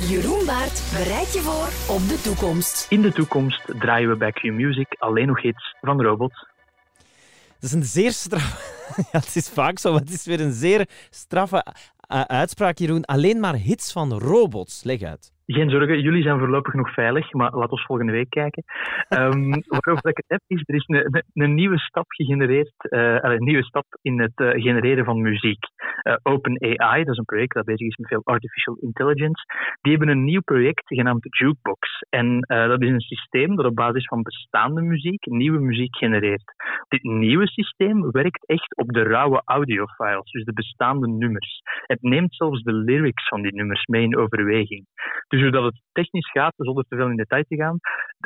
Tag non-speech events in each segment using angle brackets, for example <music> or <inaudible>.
Jeroen Baart bereidt je voor op de toekomst. In de toekomst draaien we bij Q-Music alleen nog hits van robots. Dat is een zeer straf... <laughs> Ja, het is vaak zo, maar het is weer een zeer straffe uh, uitspraak, Jeroen. Alleen maar hits van robots. Leg uit. Geen zorgen, jullie zijn voorlopig nog veilig, maar laten we volgende week kijken. Um, <laughs> waarover ik het heb, is er is een, een nieuwe stap gegenereerd, uh, een nieuwe stap in het uh, genereren van muziek. Uh, OpenAI, dat is een project dat bezig is met veel artificial intelligence, die hebben een nieuw project genaamd Jukebox. En dat is een systeem dat op basis van bestaande muziek nieuwe muziek genereert. Dit nieuwe systeem werkt echt op de rauwe audiofiles, dus de bestaande nummers. Het neemt zelfs de lyrics van die nummers mee in overweging. Dus hoe dat het technisch gaat, zonder te veel in detail te gaan,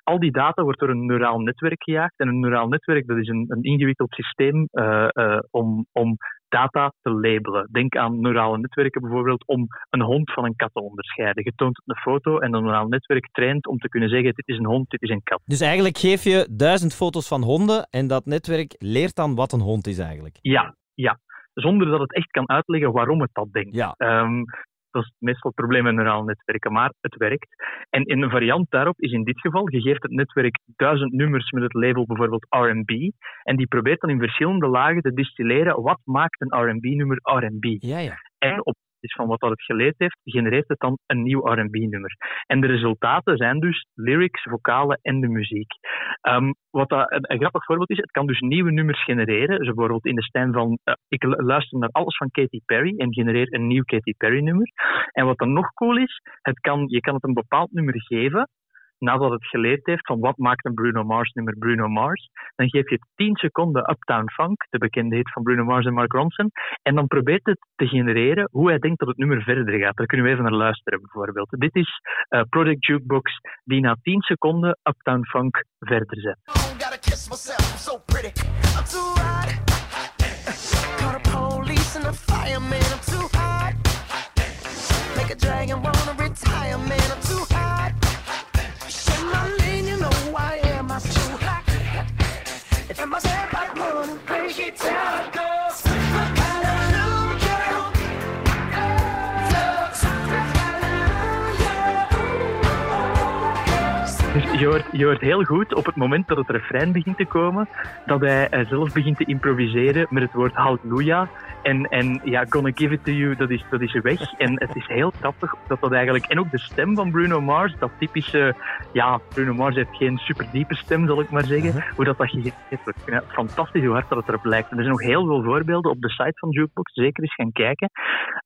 al die data wordt door een neuraal netwerk gejaagd. En een neuraal netwerk dat is een, een ingewikkeld systeem uh, uh, om, om data te labelen. Denk aan neurale netwerken bijvoorbeeld om een hond van een kat te onderscheiden. Je toont een foto en een neuraal netwerk traint om te kunnen zeggen dit is een hond, dit is een kat. Dus eigenlijk geef je duizend foto's van honden en dat netwerk leert dan wat een hond is eigenlijk? Ja, ja. Zonder dat het echt kan uitleggen waarom het dat denkt. Ja. Um, dat is meestal het probleem met neurale netwerken, maar het werkt. En in een variant daarop is in dit geval, je geeft het netwerk duizend nummers met het label bijvoorbeeld R&B, en die probeert dan in verschillende lagen te distilleren wat maakt een R&B-nummer R&B. Ja, ja. En op basis van wat dat het geleerd heeft, genereert het dan een nieuw R&B-nummer. En de resultaten zijn dus lyrics, vocalen en de muziek. Um, wat dat een, grappig voorbeeld is, het kan dus nieuwe nummers genereren. Dus bijvoorbeeld in de stijl van, uh, ik luister naar alles van Katy Perry en genereer een nieuw Katy Perry-nummer. En wat dan nog cool is, het kan, je kan het een bepaald nummer geven, nadat het geleerd heeft van wat maakt een Bruno Mars nummer Bruno Mars, dan geef je 10 seconden Uptown Funk, de bekende hit van Bruno Mars en Mark Ronson, en dan probeert het te genereren hoe hij denkt dat het nummer verder gaat. Daar kunnen we even naar luisteren bijvoorbeeld. Dit is uh, Project Jukebox die na 10 seconden Uptown Funk verder zet. Je hoort, je hoort heel goed op het moment dat het refrein begint te komen, dat hij zelf begint te improviseren met het woord halleluja. En, en ja, Gonna Give It To You, dat is, dat is weg. En het is heel grappig dat dat eigenlijk... En ook de stem van Bruno Mars, dat typische... Ja, Bruno Mars heeft geen superdiepe stem, zal ik maar zeggen. Uh -huh. Hoe dat dat gegeven wordt. Ja, fantastisch hoe hard dat het erop lijkt. En er zijn nog heel veel voorbeelden op de site van Jukebox. Zeker eens gaan kijken.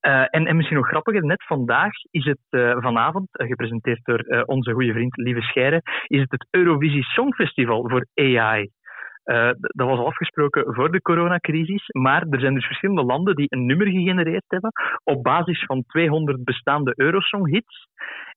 Uh, en, en misschien nog grappiger, net vandaag is het uh, vanavond, gepresenteerd door onze goede vriend Lieve Scheire, is het het Eurovisie Songfestival voor AI. Uh, dat was al afgesproken voor de coronacrisis, maar er zijn dus verschillende landen die een nummer gegenereerd hebben op basis van 200 bestaande Eurosong-hits.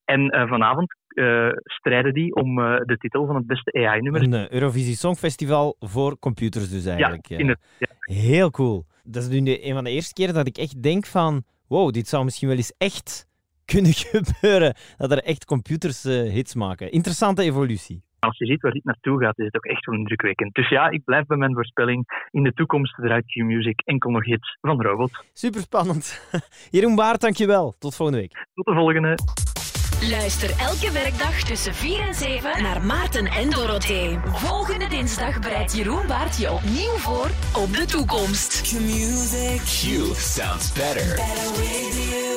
En uh, vanavond uh, strijden die om de titel van het beste AI-nummer. Een Eurovisie Songfestival voor computers dus eigenlijk. Ja, in het, ja. Heel cool. Dat is nu een van de eerste keren dat ik echt denk van... Wow, dit zou misschien wel eens echt kunnen <laughs> gebeuren. Dat er echt computers hits maken. Interessante evolutie. Als je ziet waar dit naartoe gaat, is het ook echt wel indrukwekkend. Dus ja, ik blijf bij mijn voorspelling. In de toekomst draait Q-Music enkel nog hits van Robot. Super spannend. <laughs> Jeroen Baart, dankjewel. Tot volgende week. Tot de volgende. Luister elke werkdag tussen 4 en 7 naar Maarten en Dorothee. Volgende dinsdag bereidt Jeroen Baart je opnieuw voor op de toekomst. Q-Music. Q sounds better. better with you.